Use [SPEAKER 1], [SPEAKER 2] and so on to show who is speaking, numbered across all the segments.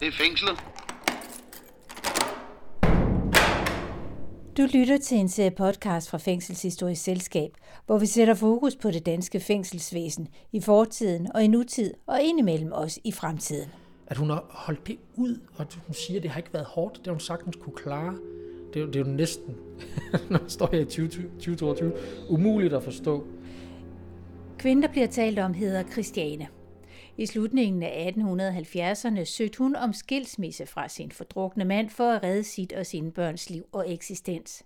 [SPEAKER 1] Det er fængslet.
[SPEAKER 2] Du lytter til en serie podcast fra Fængselshistorisk Selskab, hvor vi sætter fokus på det danske fængselsvæsen i fortiden og i nutid, og indimellem også i fremtiden.
[SPEAKER 3] At hun har holdt det ud, og hun siger, at det har ikke været hårdt, det har hun sagtens kunne klare. Det er, jo, det er jo næsten, når man står her i 2022, umuligt at forstå.
[SPEAKER 2] Kvinden, der bliver talt om, hedder Christiane. I slutningen af 1870'erne søgte hun om skilsmisse fra sin fordrukne mand for at redde sit og sine børns liv og eksistens.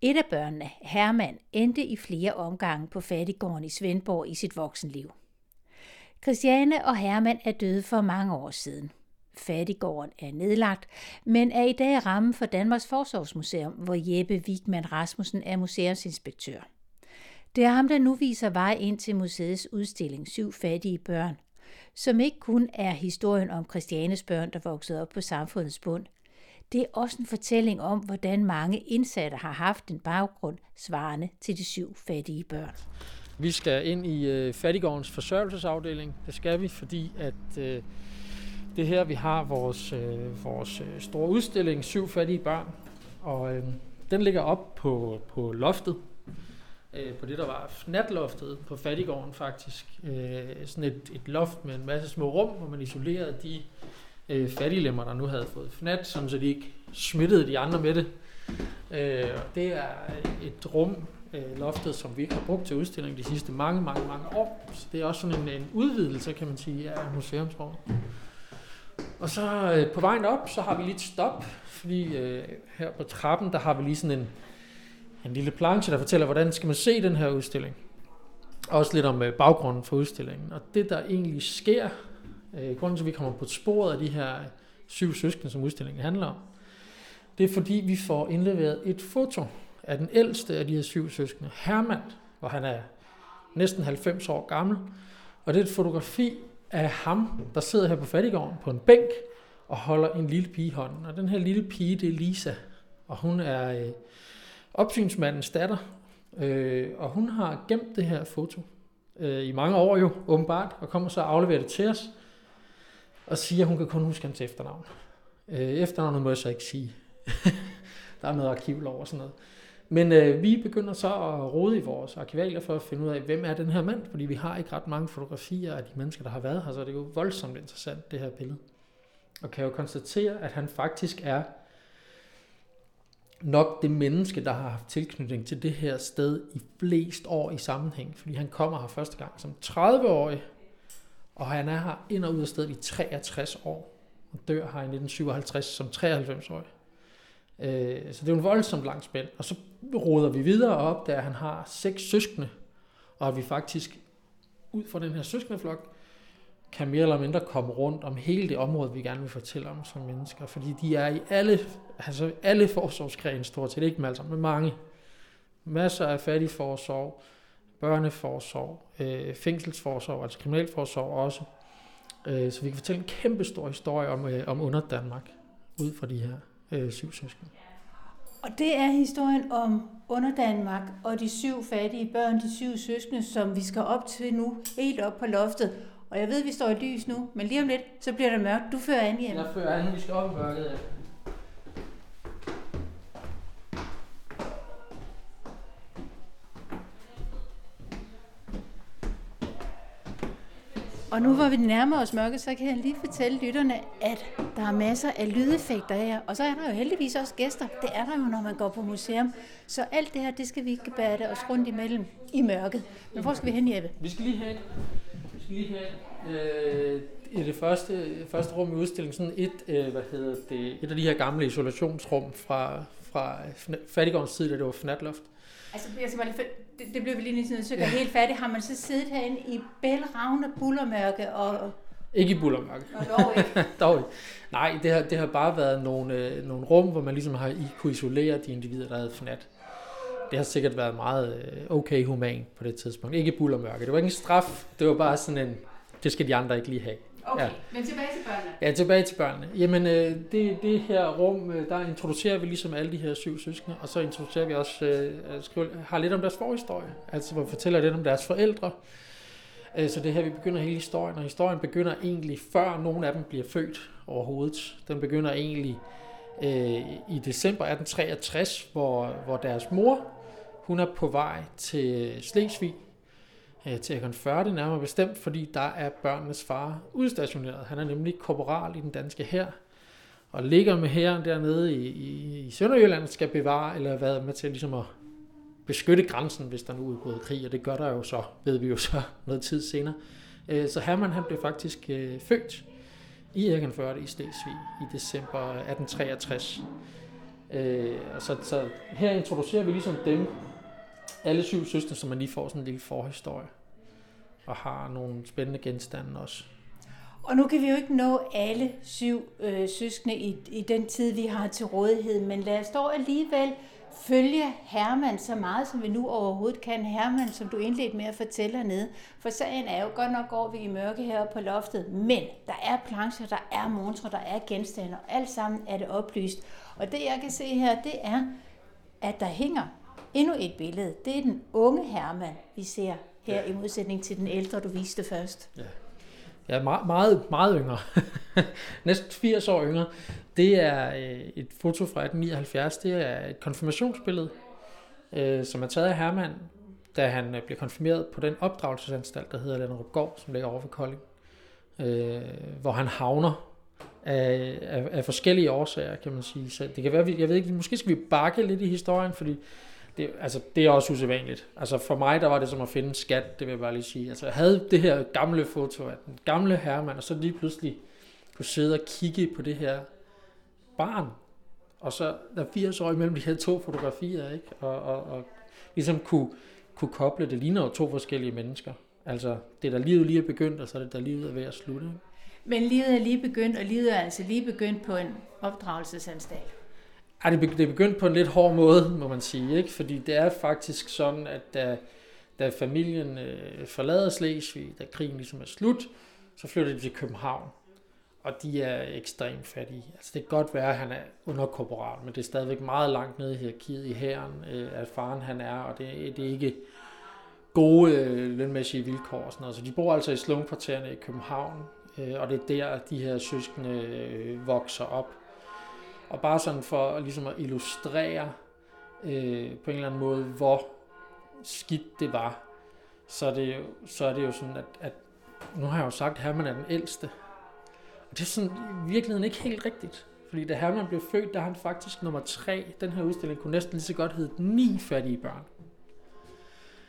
[SPEAKER 2] Et af børnene, Hermann, endte i flere omgange på fattigården i Svendborg i sit voksenliv. Christiane og Hermann er døde for mange år siden. Fattigården er nedlagt, men er i dag ramme for Danmarks Forsorgsmuseum, hvor Jeppe Wigman Rasmussen er museumsinspektør. Det er ham, der nu viser vej ind til museets udstilling Syv fattige børn, som ikke kun er historien om Christianes børn, der voksede op på samfundets bund. Det er også en fortælling om, hvordan mange indsatte har haft en baggrund svarende til de syv fattige børn.
[SPEAKER 3] Vi skal ind i øh, Fattigårdens forsørgelsesafdeling. Det skal vi, fordi at øh, det her, vi har vores, øh, vores øh, store udstilling, Syv fattige børn. Og øh, den ligger op på, på loftet øh, på det, der var fnatloftet på Fattigården faktisk. Øh, sådan et, et loft med en masse små rum, hvor man isolerede de øh, fattiglemmer, der nu havde fået fnat, sådan så de ikke smittede de andre med det. Øh, det er et rum, øh, loftet, som vi ikke har brugt til udstilling de sidste mange, mange, mange år. Så det er også sådan en, en udvidelse, kan man sige, af museumsrummet. Og så øh, på vejen op, så har vi lige et stop, fordi øh, her på trappen, der har vi lige sådan en, en lille planche, der fortæller, hvordan skal man se den her udstilling. Også lidt om øh, baggrunden for udstillingen. Og det, der egentlig sker, øh, grunden til, at vi kommer på sporet af de her øh, syv søskende, som udstillingen handler om, det er fordi, vi får indleveret et foto af den ældste af de her syv søskende, Hermann, hvor han er næsten 90 år gammel. Og det er et fotografi af ham, der sidder her på fattigården på en bænk og holder en lille pige i hånden. Og den her lille pige, det er Lisa, og hun er øh, opsynsmandens datter, øh, og hun har gemt det her foto øh, i mange år jo, åbenbart, og kommer så og afleverer det til os, og siger, at hun kan kun huske hans efternavn. Øh, efternavnet må jeg så ikke sige. der er noget arkivlov og sådan noget. Men øh, vi begynder så at rode i vores arkivalier for at finde ud af, hvem er den her mand, fordi vi har ikke ret mange fotografier af de mennesker, der har været her, så det er jo voldsomt interessant, det her billede. Og kan jo konstatere, at han faktisk er nok det menneske, der har haft tilknytning til det her sted i flest år i sammenhæng, fordi han kommer her første gang som 30-årig, og han er her ind og ud af stedet i 63 år, og dør her i 1957 som 93-årig. Øh, så det er en voldsomt lang spænd. Og så råder vi videre op, da han har seks søskende, og at vi faktisk ud fra den her søskendeflok kan mere eller mindre komme rundt om hele det område, vi gerne vil fortælle om som mennesker. Fordi de er i alle, altså alle forsorgsgrene stort set, ikke med altså, men mange. Masser af fattige forsorg, børneforsorg, øh, fængselsforsorg, altså kriminalforsorg også. Øh, så vi kan fortælle en kæmpe stor historie om, øh, om under Danmark, ud fra de her øh, syv søskende.
[SPEAKER 2] Og det er historien om under Danmark og de syv fattige børn, de syv søskende, som vi skal op til nu, helt op på loftet. Og jeg ved, at vi står i lys nu, men lige om lidt, så bliver det mørkt. Du fører an hjem.
[SPEAKER 3] Jeg fører an, vi skal op i mørket.
[SPEAKER 2] Og nu hvor vi nærmer os mørket, så kan jeg lige fortælle lytterne, at der er masser af lydeffekter her. Og så er der jo heldigvis også gæster. Det er der jo, når man går på museum. Så alt det her, det skal vi ikke bære os rundt imellem i mørket. Men hvor skal vi hen, Jeppe?
[SPEAKER 3] Vi skal lige vi skal lige have øh, i det første, første rum i udstillingen sådan et, øh, hvad hedder det, et af de her gamle isolationsrum fra, fra fattigårdens tid, da det var fnatloft.
[SPEAKER 2] Altså, jeg skal bare lige, det, det blev vi lige sådan, så ja. helt færdigt. Har man så siddet herinde i bælragende bullermørke og...
[SPEAKER 3] Ikke i bullermørke.
[SPEAKER 2] Og dog ikke.
[SPEAKER 3] dog ikke. Nej, det har, det har bare været nogle, øh, nogle rum, hvor man ligesom har I kunne isolere de individer, der havde fnat. Det har sikkert været meget øh, okay human på det tidspunkt. Ikke bullermørke. Det var ikke en straf. Det var bare sådan en, det skal de andre ikke lige have.
[SPEAKER 2] Okay, ja. men tilbage til børnene.
[SPEAKER 3] Ja, tilbage til børnene. Jamen, øh, det, det her rum, øh, der introducerer vi ligesom alle de her syv søskende, og så introducerer vi også, øh, skriver, har lidt om deres forhistorie, altså hvor vi fortæller lidt om deres forældre. Øh, så det er her, vi begynder hele historien, og historien begynder egentlig før nogen af dem bliver født overhovedet. Den begynder egentlig øh, i december 1863, hvor, hvor deres mor, hun er på vej til Slesvig, øh, til at konføre det nærmere bestemt, fordi der er børnenes far udstationeret. Han er nemlig korporal i den danske hær, og ligger med hæren dernede i, i, i Sønderjylland, skal bevare, eller være med til ligesom at beskytte grænsen, hvis der nu udbryder krig, og det gør der jo så, ved vi jo så noget tid senere. Øh, så Hermann han blev faktisk øh, født i Egenførte i Slesvig i december 1863. Øh, så, så her introducerer vi ligesom dem, alle syv søstre, så man lige får sådan en lille forhistorie, og har nogle spændende genstande også.
[SPEAKER 2] Og nu kan vi jo ikke nå alle syv øh, søskende i, i den tid, vi har til rådighed, men lad os dog alligevel følge Herman så meget, som vi nu overhovedet kan. Herman, som du indledte med at fortælle hernede. For sagen er jo godt nok, går vi i mørke her på loftet, men der er plancher, der er montre, der er genstande, og alt sammen er det oplyst. Og det jeg kan se her, det er, at der hænger endnu et billede. Det er den unge Herman, vi ser her ja. i modsætning til den ældre, du viste først.
[SPEAKER 3] Ja. Ja, meget, meget, meget yngre. Næsten 80 år yngre. Det er øh, et foto fra 1879. Det er et konfirmationsbillede, øh, som er taget af Hermann, da han øh, blev konfirmeret på den opdragelsesanstalt, der hedder Landerup Gård, som ligger over ved Kolding. Hvor han havner af, af, af forskellige årsager, kan man sige. Så det kan være, jeg ved ikke, måske skal vi bakke lidt i historien, fordi det, altså, det er også usædvanligt. Altså for mig, der var det som at finde skat, det vil jeg bare lige sige. Altså jeg havde det her gamle foto af den gamle herremand, og så lige pludselig kunne sidde og kigge på det her barn, og så der er 80 år imellem de her to fotografier, ikke? Og, og, og ligesom kunne, kunne koble, det ligner jo to forskellige mennesker. Altså, det der livet lige er begyndt, og så er det der livet er ved at slutte. Ikke?
[SPEAKER 2] Men livet er lige begyndt, og livet er altså lige begyndt på en opdragelsesanstalt.
[SPEAKER 3] Ej, det er begyndt på en lidt hård måde, må man sige, ikke? fordi det er faktisk sådan, at da, da familien øh, forlader Slesvig, da krigen ligesom er slut, så flytter de til København, og de er ekstremt fattige. Altså det kan godt være, at han er underkorporal, men det er stadigvæk meget langt nede i hierarkiet i hæren, øh, at faren han er, og det, det er ikke gode øh, lønmæssige vilkår og sådan noget. Så de bor altså i slumkvartererne i København, øh, og det er der, de her søskende øh, vokser op. Og bare sådan for ligesom at illustrere øh, på en eller anden måde, hvor skidt det var, så er det jo, så er det jo sådan, at, at nu har jeg jo sagt, at Herman er den ældste. Og det er sådan i virkeligheden ikke helt rigtigt. Fordi da Herman blev født, der er han faktisk nummer tre. Den her udstilling kunne næsten lige så godt hedde ni fattige børn.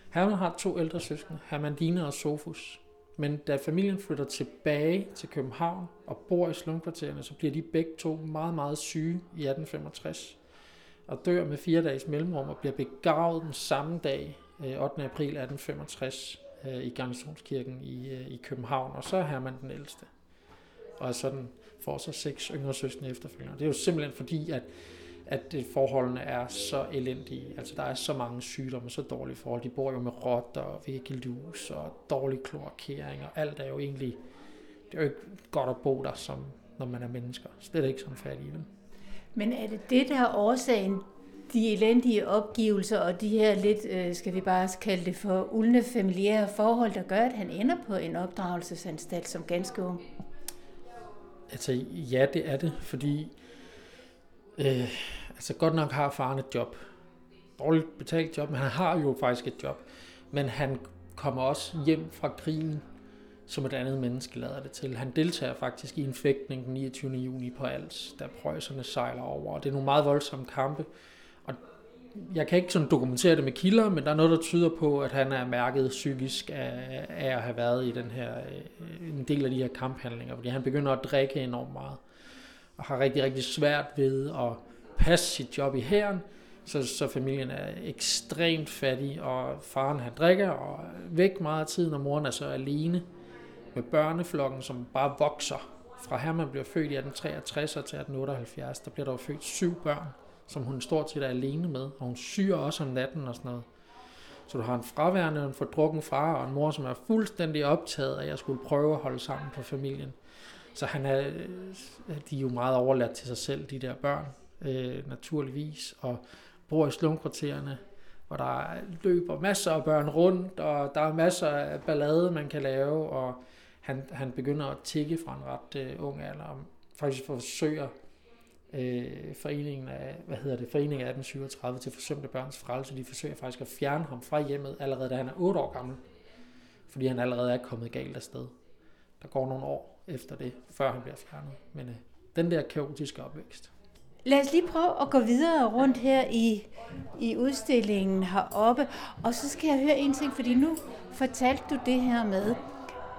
[SPEAKER 3] Herman har to ældre søskende, Hermandine og Sofus. Men da familien flytter tilbage til København og bor i slumkvartererne, så bliver de begge to meget, meget syge i 1865 og dør med fire dages mellemrum og bliver begravet den samme dag, øh, 8. April 1865, øh, i Garnisonskirken i, øh, i København. Og så er Herman den ældste. Og sådan får så seks yngre søstre efterfølgende. Det er jo simpelthen fordi, at at forholdene er så elendige. Altså der er så mange sygdomme, så dårlige forhold. De bor jo med rotter og væggelus og dårlig kloakering, og alt er jo egentlig, det er jo ikke godt at bo der, som når man er mennesker. Er ikke sådan færdigt. Vel?
[SPEAKER 2] Men er det det, der er årsagen, de elendige opgivelser og de her lidt, øh, skal vi bare kalde det for, uldne familiære forhold, der gør, at han ender på en opdragelsesanstalt som ganske ung?
[SPEAKER 3] Altså ja, det er det, fordi øh, altså godt nok har faren et job. Dårligt betalt job, men han har jo faktisk et job. Men han kommer også hjem fra krigen som et andet menneske lader det til. Han deltager faktisk i en fægtning den 29. juni på Als, da prøjserne sejler over. Og det er nogle meget voldsomme kampe. Og jeg kan ikke sådan dokumentere det med kilder, men der er noget, der tyder på, at han er mærket psykisk af, af at have været i den her, øh, en del af de her kamphandlinger, fordi han begynder at drikke enormt meget, har rigtig, rigtig svært ved at passe sit job i hæren, så, så familien er ekstremt fattig, og faren han drikker og er væk meget af tiden, og moren er så alene med børneflokken, som bare vokser. Fra her man bliver født i 1863 til 1878, der bliver der jo født syv børn, som hun stort set er alene med, og hun syr også om natten og sådan noget. Så du har en fraværende, en fordrukken far og en mor, som er fuldstændig optaget af, at jeg skulle prøve at holde sammen på familien. Så han er, øh, de er jo meget overladt til sig selv, de der børn, øh, naturligvis, og bor i slumkvartererne, hvor der løber masser af børn rundt, og der er masser af ballade, man kan lave, og han, han begynder at tikke fra en ret øh, ung alder, og faktisk forsøger øh, foreningen af, hvad hedder det, foreningen af 1837 til forsømte børns frelse, de forsøger faktisk at fjerne ham fra hjemmet, allerede da han er 8 år gammel, fordi han allerede er kommet galt afsted. Der går nogle år efter det, før han bliver fjernet. Men øh, den der kaotiske opvækst.
[SPEAKER 2] Lad os lige prøve at gå videre rundt her i, i udstillingen heroppe. Og så skal jeg høre en ting, fordi nu fortalte du det her med,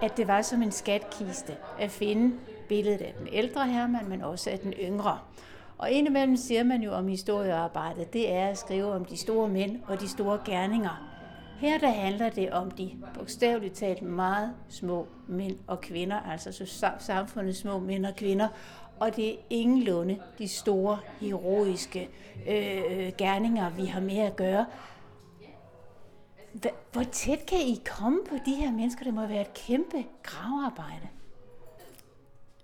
[SPEAKER 2] at det var som en skatkiste at finde billedet af den ældre Herman, men også af den yngre. Og indimellem siger man jo om historiearbejdet, det er at skrive om de store mænd og de store gerninger. Her der handler det om de bogstaveligt talt meget små mænd og kvinder, altså så samfundets små mænd og kvinder, og det er ingenlunde de store heroiske øh, gerninger, vi har med at gøre. Hvor tæt kan I komme på de her mennesker? Det må være et kæmpe gravearbejde.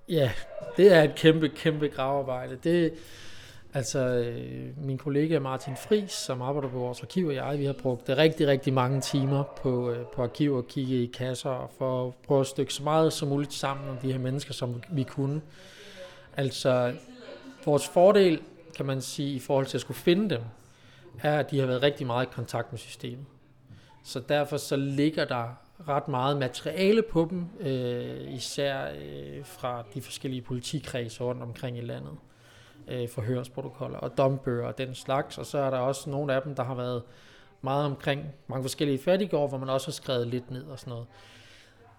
[SPEAKER 3] Ja, det er et kæmpe, kæmpe gravearbejde. Det, altså, øh, min kollega Martin Fris, som arbejder på vores arkiv, og jeg, vi har brugt rigtig, rigtig mange timer på, øh, på arkiv og kigge i kasser, for at prøve at stykke så meget som muligt sammen om de her mennesker, som vi kunne. Altså, vores fordel, kan man sige, i forhold til at skulle finde dem, er, at de har været rigtig meget i kontakt med systemet. Så derfor så ligger der ret meget materiale på dem, øh, især øh, fra de forskellige politikredse rundt omkring i landet. Øh, forhørsprotokoller og dombøger og den slags. Og så er der også nogle af dem, der har været meget omkring mange forskellige fattigårde, hvor man også har skrevet lidt ned og sådan noget.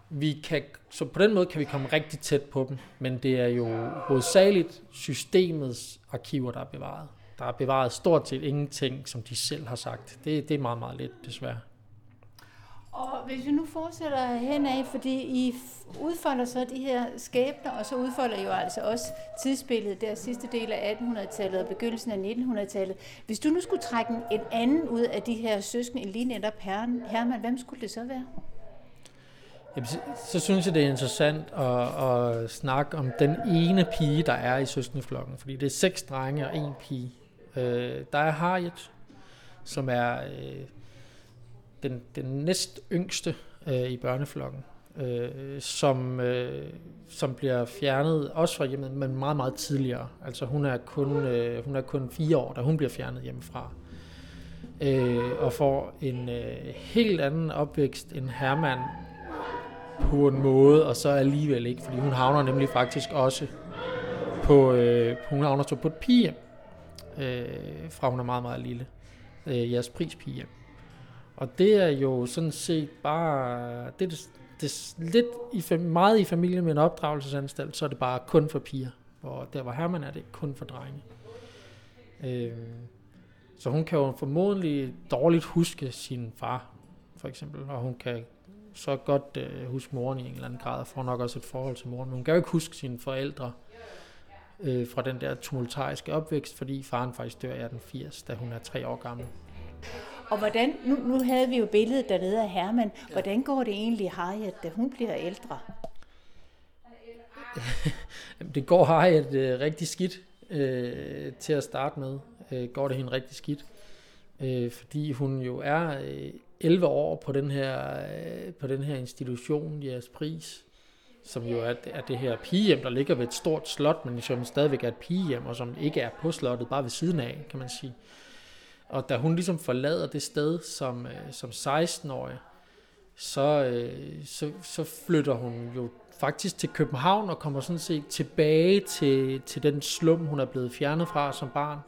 [SPEAKER 3] Vi kan, så på den måde kan vi komme rigtig tæt på dem, men det er jo hovedsageligt systemets arkiver, der er bevaret. Der er bevaret stort set ingenting, som de selv har sagt. Det, det er meget, meget lidt, desværre.
[SPEAKER 2] Og hvis vi nu fortsætter henad, fordi I udfolder så de her skæbner, og så udfolder I jo altså også tidsbilledet der sidste del af 1800-tallet og begyndelsen af 1900-tallet. Hvis du nu skulle trække en anden ud af de her søskende, lige netop Herman, hvem skulle det så være?
[SPEAKER 3] Jamen, så, så synes jeg, det er interessant at, at snakke om den ene pige, der er i søskendeflokken. Fordi det er seks drenge og en pige. Øh, der er Harriet, som er øh, den, den næst yngste øh, i børneflokken, øh, som, øh, som bliver fjernet også fra hjemmet, men meget, meget tidligere. Altså hun er kun, øh, hun er kun fire år, da hun bliver fjernet hjemmefra. Øh, og får en øh, helt anden opvækst end Hermann på en måde, og så alligevel ikke, fordi hun havner nemlig faktisk også på, øh, hun havner så på et pige, øh, fra hun er meget, meget lille. Øh, jeres prispigehjem. Og det er jo sådan set bare, det er, det, det lidt i, meget i familie med en opdragelsesanstalt, så er det bare kun for piger. Hvor der hvor Herman er det kun for drenge. Øh, så hun kan jo formodentlig dårligt huske sin far, for eksempel, og hun kan så godt øh, huske moren i en eller anden grad, og får nok også et forhold til moren, men hun kan jo ikke huske sine forældre øh, fra den der tumultariske opvækst, fordi faren faktisk dør i 1880, da hun er tre år gammel.
[SPEAKER 2] Og hvordan, nu, nu havde vi jo billedet dernede af Herman, hvordan går det egentlig Harriet, da hun bliver ældre?
[SPEAKER 3] det går Harriet øh, rigtig skidt øh, til at starte med. Øh, går det hende rigtig skidt. Øh, fordi hun jo er øh, 11 år på den her, øh, på den her institution, jeres pris, som jo er, er det her pigehjem, der ligger ved et stort slot, men som stadigvæk er et pigehjem, og som ikke er på slottet, bare ved siden af, kan man sige. Og da hun ligesom forlader det sted som, øh, som 16-årig, så, øh, så, så flytter hun jo faktisk til København og kommer sådan set tilbage til, til den slum, hun er blevet fjernet fra som barn.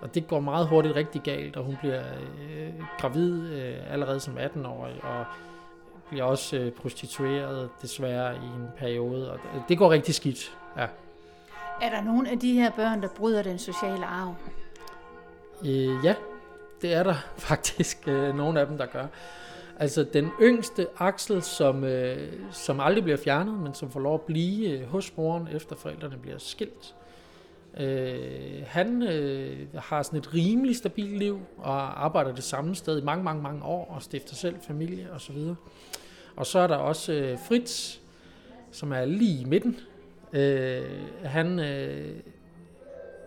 [SPEAKER 3] Og det går meget hurtigt rigtig galt, og hun bliver øh, gravid øh, allerede som 18-årig, og bliver også øh, prostitueret desværre i en periode, og det går rigtig skidt. Ja.
[SPEAKER 2] Er der nogen af de her børn, der bryder den sociale arv?
[SPEAKER 3] Øh, ja, det er der faktisk øh, nogle af dem, der gør. Altså den yngste aksel, som, øh, som aldrig bliver fjernet, men som får lov at blive øh, hos moren, efter forældrene bliver skilt. Øh, han øh, har sådan et rimelig stabilt liv, og arbejder det samme sted i mange, mange, mange år, og stifter selv familie osv. Og, så videre. og så er der også øh, Fritz, som er lige i midten. Øh, han øh,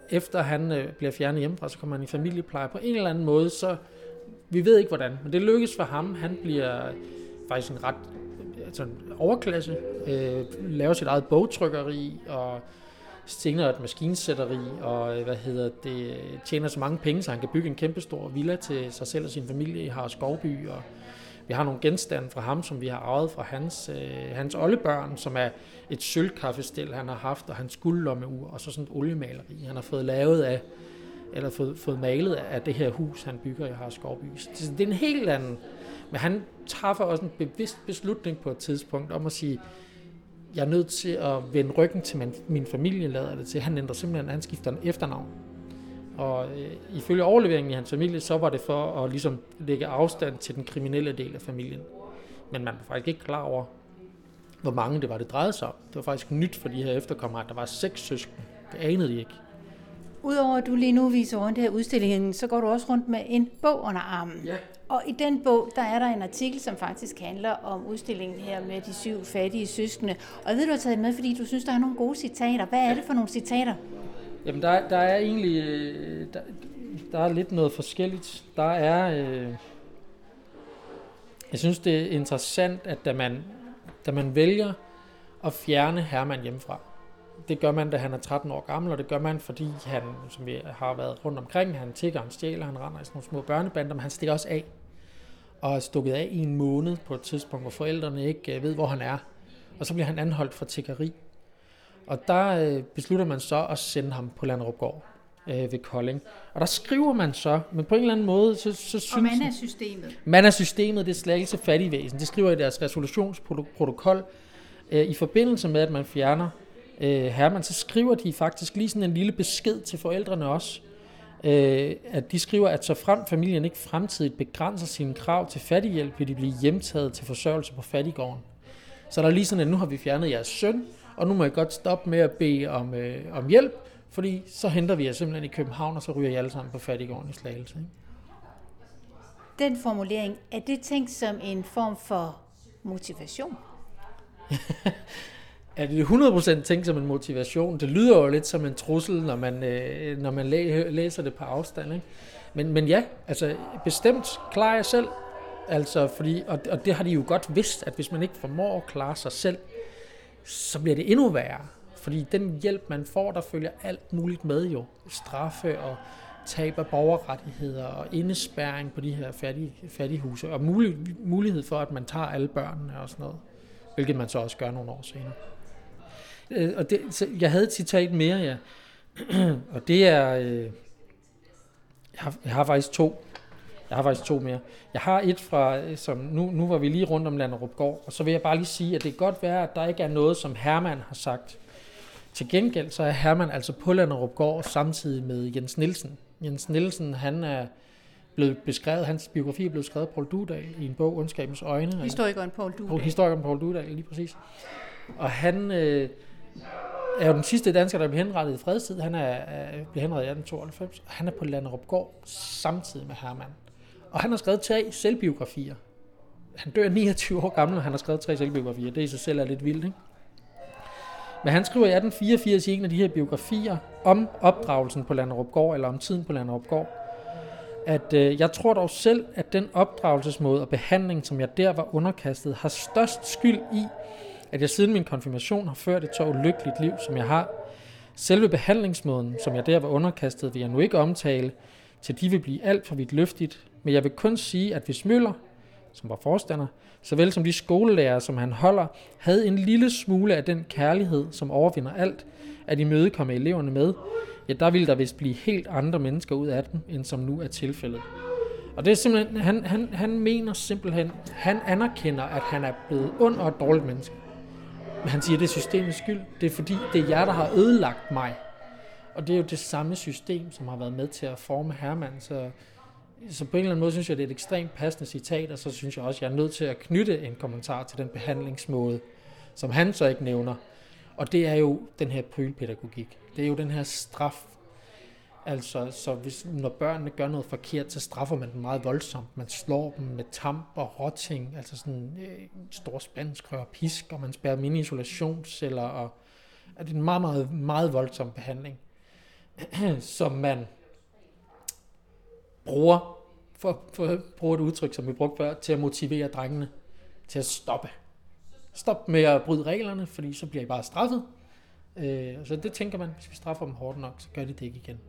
[SPEAKER 3] efter han øh, bliver fjernet hjemmefra, så kommer han i familiepleje. På en eller anden måde, så Vi ved ikke hvordan, men det lykkes for ham. Han bliver faktisk en ret altså en overklasse, øh, laver sit eget bogtrykkeri og senere et maskinsætteri og øh, hvad hedder det, tjener så mange penge, så han kan bygge en kæmpe stor villa til sig selv og sin familie i Har Skovby. Og vi har nogle genstande fra ham, som vi har arvet fra hans, øh, hans oldebørn, som er et sølvkaffestel, han har haft, og hans guldlommeur, og så sådan et oliemaleri, han har fået lavet af, eller fået, fået malet af det her hus, han bygger i Har Skovby. Så det er en helt anden, men han træffer også en bevidst beslutning på et tidspunkt om at sige, jeg er nødt til at vende ryggen til min, min familie, lader det til. Han ændrer simpelthen, han skifter en efternavn. Og øh, ifølge overleveringen i hans familie, så var det for at ligesom lægge afstand til den kriminelle del af familien. Men man var faktisk ikke klar over, hvor mange det var, det drejede sig om. Det var faktisk nyt for de her efterkommere, at der var seks søskende. Det anede de ikke.
[SPEAKER 2] Udover at du lige nu viser rundt her udstillingen, så går du også rundt med en bog under armen.
[SPEAKER 3] Ja.
[SPEAKER 2] Og i den bog, der er der en artikel, som faktisk handler om udstillingen her med de syv fattige søskende. Og jeg ved, du har taget med, fordi du synes, der er nogle gode citater. Hvad er det for nogle citater?
[SPEAKER 3] Jamen, der, der er egentlig øh, der, der er lidt noget forskelligt. Der er... Øh, jeg synes, det er interessant, at da man, da man vælger at fjerne Herman hjemmefra, det gør man, da han er 13 år gammel, og det gør man, fordi han, som vi har været rundt omkring, han tigger, han stjæler, han render i sådan nogle små børnebander, men han stikker også af. Og er stukket af i en måned på et tidspunkt, hvor forældrene ikke øh, ved, hvor han er. Og så bliver han anholdt for tiggeri. Og der øh, beslutter man så at sende ham på Landrupgård øh, ved Kolding. Og der skriver man så, men på en eller anden måde, så, så synes...
[SPEAKER 2] Og man er systemet.
[SPEAKER 3] Man er systemet, det er slagelse fattigvæsen. Det skriver i deres resolutionsprotokol. Øh, I forbindelse med, at man fjerner øh, Herman, så skriver de faktisk lige sådan en lille besked til forældrene også, øh, at de skriver, at så frem familien ikke fremtidigt begrænser sine krav til fattighjælp, vil de blive hjemtaget til forsørgelse på fattigården. Så der er lige sådan, at nu har vi fjernet jeres søn, og nu må I godt stoppe med at bede om, øh, om hjælp, fordi så henter vi jer simpelthen i København, og så ryger I alle sammen på fattigården i Slagelse. Ikke?
[SPEAKER 2] Den formulering, er det tænkt som en form for motivation?
[SPEAKER 3] er det 100% tænkt som en motivation? Det lyder jo lidt som en trussel, når man, øh, når man læ- læser det på afstand. Ikke? Men, men ja, altså bestemt klarer jeg selv. Altså, fordi, og, og det har de jo godt vidst, at hvis man ikke formår at klare sig selv, så bliver det endnu værre. Fordi den hjælp, man får, der følger alt muligt med jo. Straffe og tab af borgerrettigheder og indespærring på de her fattige, fattighuse, og mulig, mulighed for, at man tager alle børnene og sådan noget. Hvilket man så også gør nogle år senere. Øh, og det, så jeg havde et citat mere, ja. og det er... Øh, jeg, har, jeg har faktisk to. Jeg har faktisk to mere. Jeg har et fra, øh, som nu, nu var vi lige rundt om Landerup Gård, og så vil jeg bare lige sige, at det kan godt være, at der ikke er noget, som Herman har sagt. Til gengæld så er Herman altså på Landerup Gård samtidig med Jens Nielsen. Jens Nielsen, han er blevet beskrevet, hans biografi er blevet skrevet af Paul Dudal i en bog, Ondskabens Øjne.
[SPEAKER 2] Historikeren Paul Dudal.
[SPEAKER 3] Historikeren Paul Dudal, lige præcis. Og han øh, er jo den sidste dansker, der blev henrettet i fredstid. Han er, er blev henrettet i 1892. Og han er på Landerup Gård samtidig med Herman. Og han har skrevet tre selvbiografier. Han dør 29 år gammel, og han har skrevet tre selvbiografier. Det i sig selv er lidt vildt, ikke? Men han skriver i 1884 i en af de her biografier om opdragelsen på Landerupgård, eller om tiden på Landerupgård, at øh, jeg tror dog selv, at den opdragelsesmåde og behandling, som jeg der var underkastet, har størst skyld i, at jeg siden min konfirmation har ført et så ulykkeligt liv, som jeg har. Selve behandlingsmåden, som jeg der var underkastet, vil jeg nu ikke omtale, til de vil blive alt for vidt løftigt, men jeg vil kun sige, at hvis Møller, som var forstander, såvel som de skolelærer, som han holder, havde en lille smule af den kærlighed, som overvinder alt, at imødekomme eleverne med, ja, der ville der vist blive helt andre mennesker ud af dem, end som nu er tilfældet. Og det er simpelthen, han, han, han mener simpelthen, han anerkender, at han er blevet ond og et dårligt menneske. Men han siger, det er systemets skyld. Det er fordi, det er jer, der har ødelagt mig. Og det er jo det samme system, som har været med til at forme Hermann. Så, så på en eller anden måde synes jeg, det er et ekstremt passende citat, og så synes jeg også, jeg er nødt til at knytte en kommentar til den behandlingsmåde, som han så ikke nævner. Og det er jo den her prylpædagogik. Det er jo den her straf. Altså, så hvis, når børnene gør noget forkert, så straffer man dem meget voldsomt. Man slår dem med tamp og rotting, altså sådan øh, stor spanskrør og pisk, og man spærrer dem ind i isolationsceller, og at det er en meget, meget, meget voldsom behandling, som man bruger for, for at bruge et udtryk, som vi brugte før, til at motivere drengene til at stoppe. Stop med at bryde reglerne, fordi så bliver I bare straffet. Øh, så det tænker man, hvis vi straffer dem hårdt nok, så gør de det ikke igen.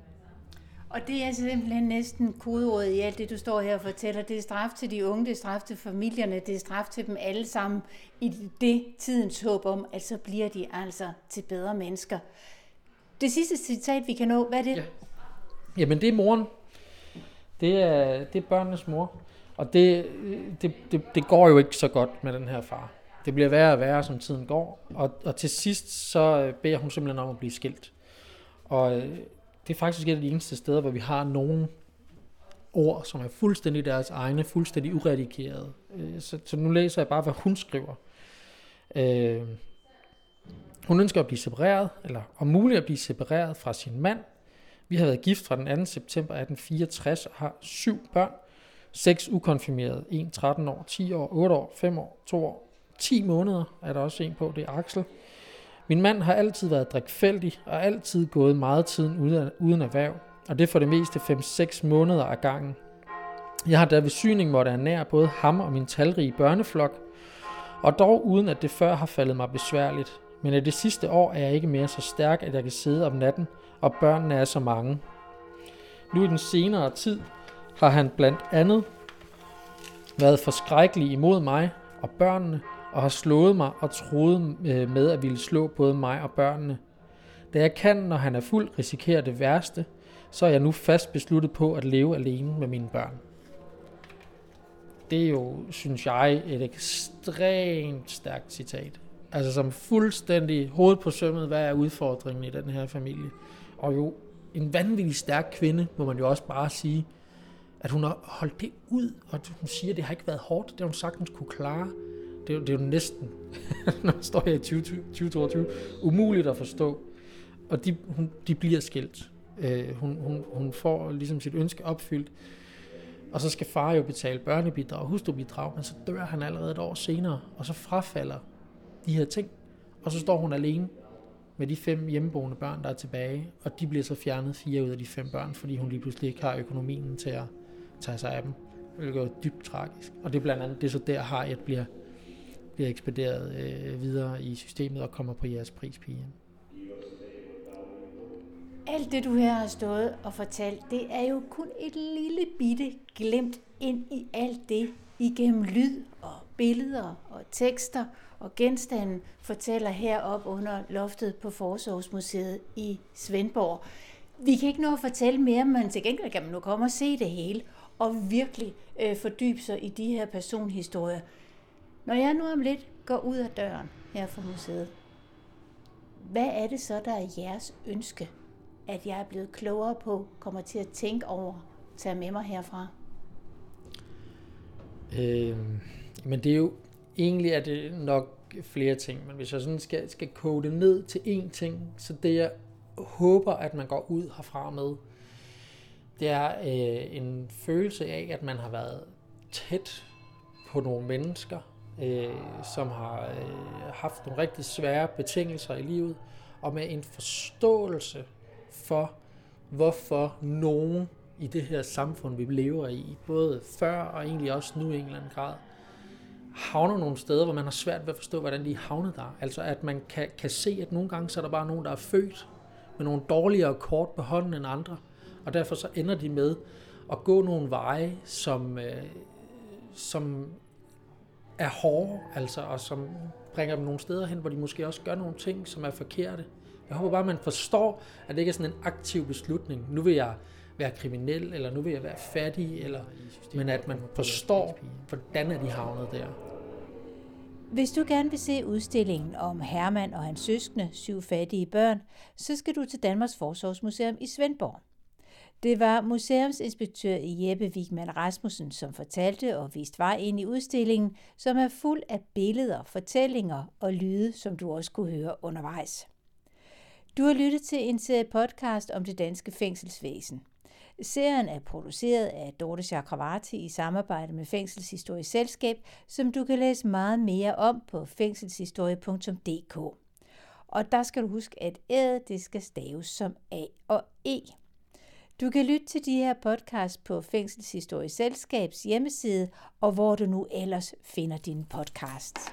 [SPEAKER 2] Og det er simpelthen næsten kodeordet i alt det, du står her og fortæller. Det er straf til de unge, det er straf til familierne, det er straf til dem alle sammen i det tidens håb om, at så bliver de altså til bedre mennesker. Det sidste citat, vi kan nå, hvad er det? Ja.
[SPEAKER 3] Jamen, det er moren. Det er, det er børnenes mor. Og det, det, det, det går jo ikke så godt med den her far. Det bliver værre og værre, som tiden går. Og, og til sidst, så øh, beder hun simpelthen om at blive skilt. Og øh, det er faktisk et af de eneste steder, hvor vi har nogen ord, som er fuldstændig deres egne, fuldstændig uredigerede. Øh, så, så nu læser jeg bare, hvad hun skriver. Øh, hun ønsker at blive separeret, eller om muligt at blive separeret fra sin mand. Vi har været gift fra den 2. september 1864 og har syv børn. Seks ukonfirmerede, en 13 år, 10 år, 8 år, 5 år, 2 år, 10 måneder er der også en på, det er Axel. Min mand har altid været drikfældig og altid gået meget tiden uden, uden erhverv, og det for det meste 5-6 måneder af gangen. Jeg har der ved syning måtte ernære både ham og min talrige børneflok, og dog uden at det før har faldet mig besværligt. Men i det sidste år er jeg ikke mere så stærk, at jeg kan sidde om natten, og børnene er så mange. Nu i den senere tid har han blandt andet været forskrækkelig imod mig og børnene, og har slået mig og troet øh, med at ville slå både mig og børnene. Da jeg kan, når han er fuld, risikere det værste, så er jeg nu fast besluttet på at leve alene med mine børn. Det er jo, synes jeg, et ekstremt stærkt citat. Altså som fuldstændig hoved på sømmet, hvad er udfordringen i den her familie. Og jo en vanvittig stærk kvinde, må man jo også bare sige, at hun har holdt det ud, og hun siger, at det har ikke været hårdt, det har hun sagtens kunne klare. Det er, det er jo næsten, når man står her i 2022, umuligt at forstå. Og de, hun, de bliver skilt. Øh, hun, hun, hun får ligesom sit ønske opfyldt. Og så skal far jo betale børnebidrag og hustrubidrag, men så dør han allerede et år senere, og så frafalder de her ting. Og så står hun alene med de fem hjemmeboende børn, der er tilbage, og de bliver så fjernet fire ud af de fem børn, fordi hun lige pludselig ikke har økonomien til at tage sig af dem. Det er jo dybt tragisk. Og det er blandt andet, det er så der, Harriet bliver bliver ekspederet øh, videre i systemet og kommer på jeres prispige.
[SPEAKER 2] Alt det, du her har stået og fortalt, det er jo kun et lille bitte glemt ind i alt det, igennem lyd og billeder og tekster og genstande fortæller herop under loftet på Forsorgsmuseet i Svendborg. Vi kan ikke nå at fortælle mere, men til gengæld kan man nu komme og se det hele og virkelig øh, fordybe sig i de her personhistorier. Når jeg nu om lidt går ud af døren her fra museet, hvad er det så, der er jeres ønske, at jeg er blevet klogere på, kommer til at tænke over, tage med mig herfra?
[SPEAKER 3] Øh, men det er jo, egentlig er det nok flere ting, men hvis jeg sådan skal, skal kode det ned til én ting, så det jeg håber, at man går ud herfra med, det er øh, en følelse af, at man har været tæt på nogle mennesker, øh, som har øh, haft nogle rigtig svære betingelser i livet, og med en forståelse for, hvorfor nogen i det her samfund, vi lever i, både før og egentlig også nu i en eller anden grad, havner nogle steder, hvor man har svært ved at forstå, hvordan de havner der. Altså at man kan, kan se, at nogle gange så er der bare nogen, der er født med nogle dårligere kort på hånden end andre, og derfor så ender de med at gå nogle veje, som, øh, som er hårde, altså, og som bringer dem nogle steder hen, hvor de måske også gør nogle ting, som er forkerte. Jeg håber bare, at man forstår, at det ikke er sådan en aktiv beslutning. Nu vil jeg være kriminel, eller nu vil jeg være fattig, eller, men at man forstår, hvordan er de havnet der.
[SPEAKER 2] Hvis du gerne vil se udstillingen om Hermann og hans søskende, syv fattige børn, så skal du til Danmarks Forsorgsmuseum i Svendborg. Det var museumsinspektør Jeppe Wigman Rasmussen, som fortalte og viste vej ind i udstillingen, som er fuld af billeder, fortællinger og lyde, som du også kunne høre undervejs. Du har lyttet til en serie podcast om det danske fængselsvæsen. Serien er produceret af Dorte Chakravarti i samarbejde med Fængselshistorisk Selskab, som du kan læse meget mere om på fængselshistorie.dk. Og der skal du huske, at ædet det skal staves som A og E. Du kan lytte til de her podcasts på Fængselshistorisk Selskabs hjemmeside, og hvor du nu ellers finder dine podcasts.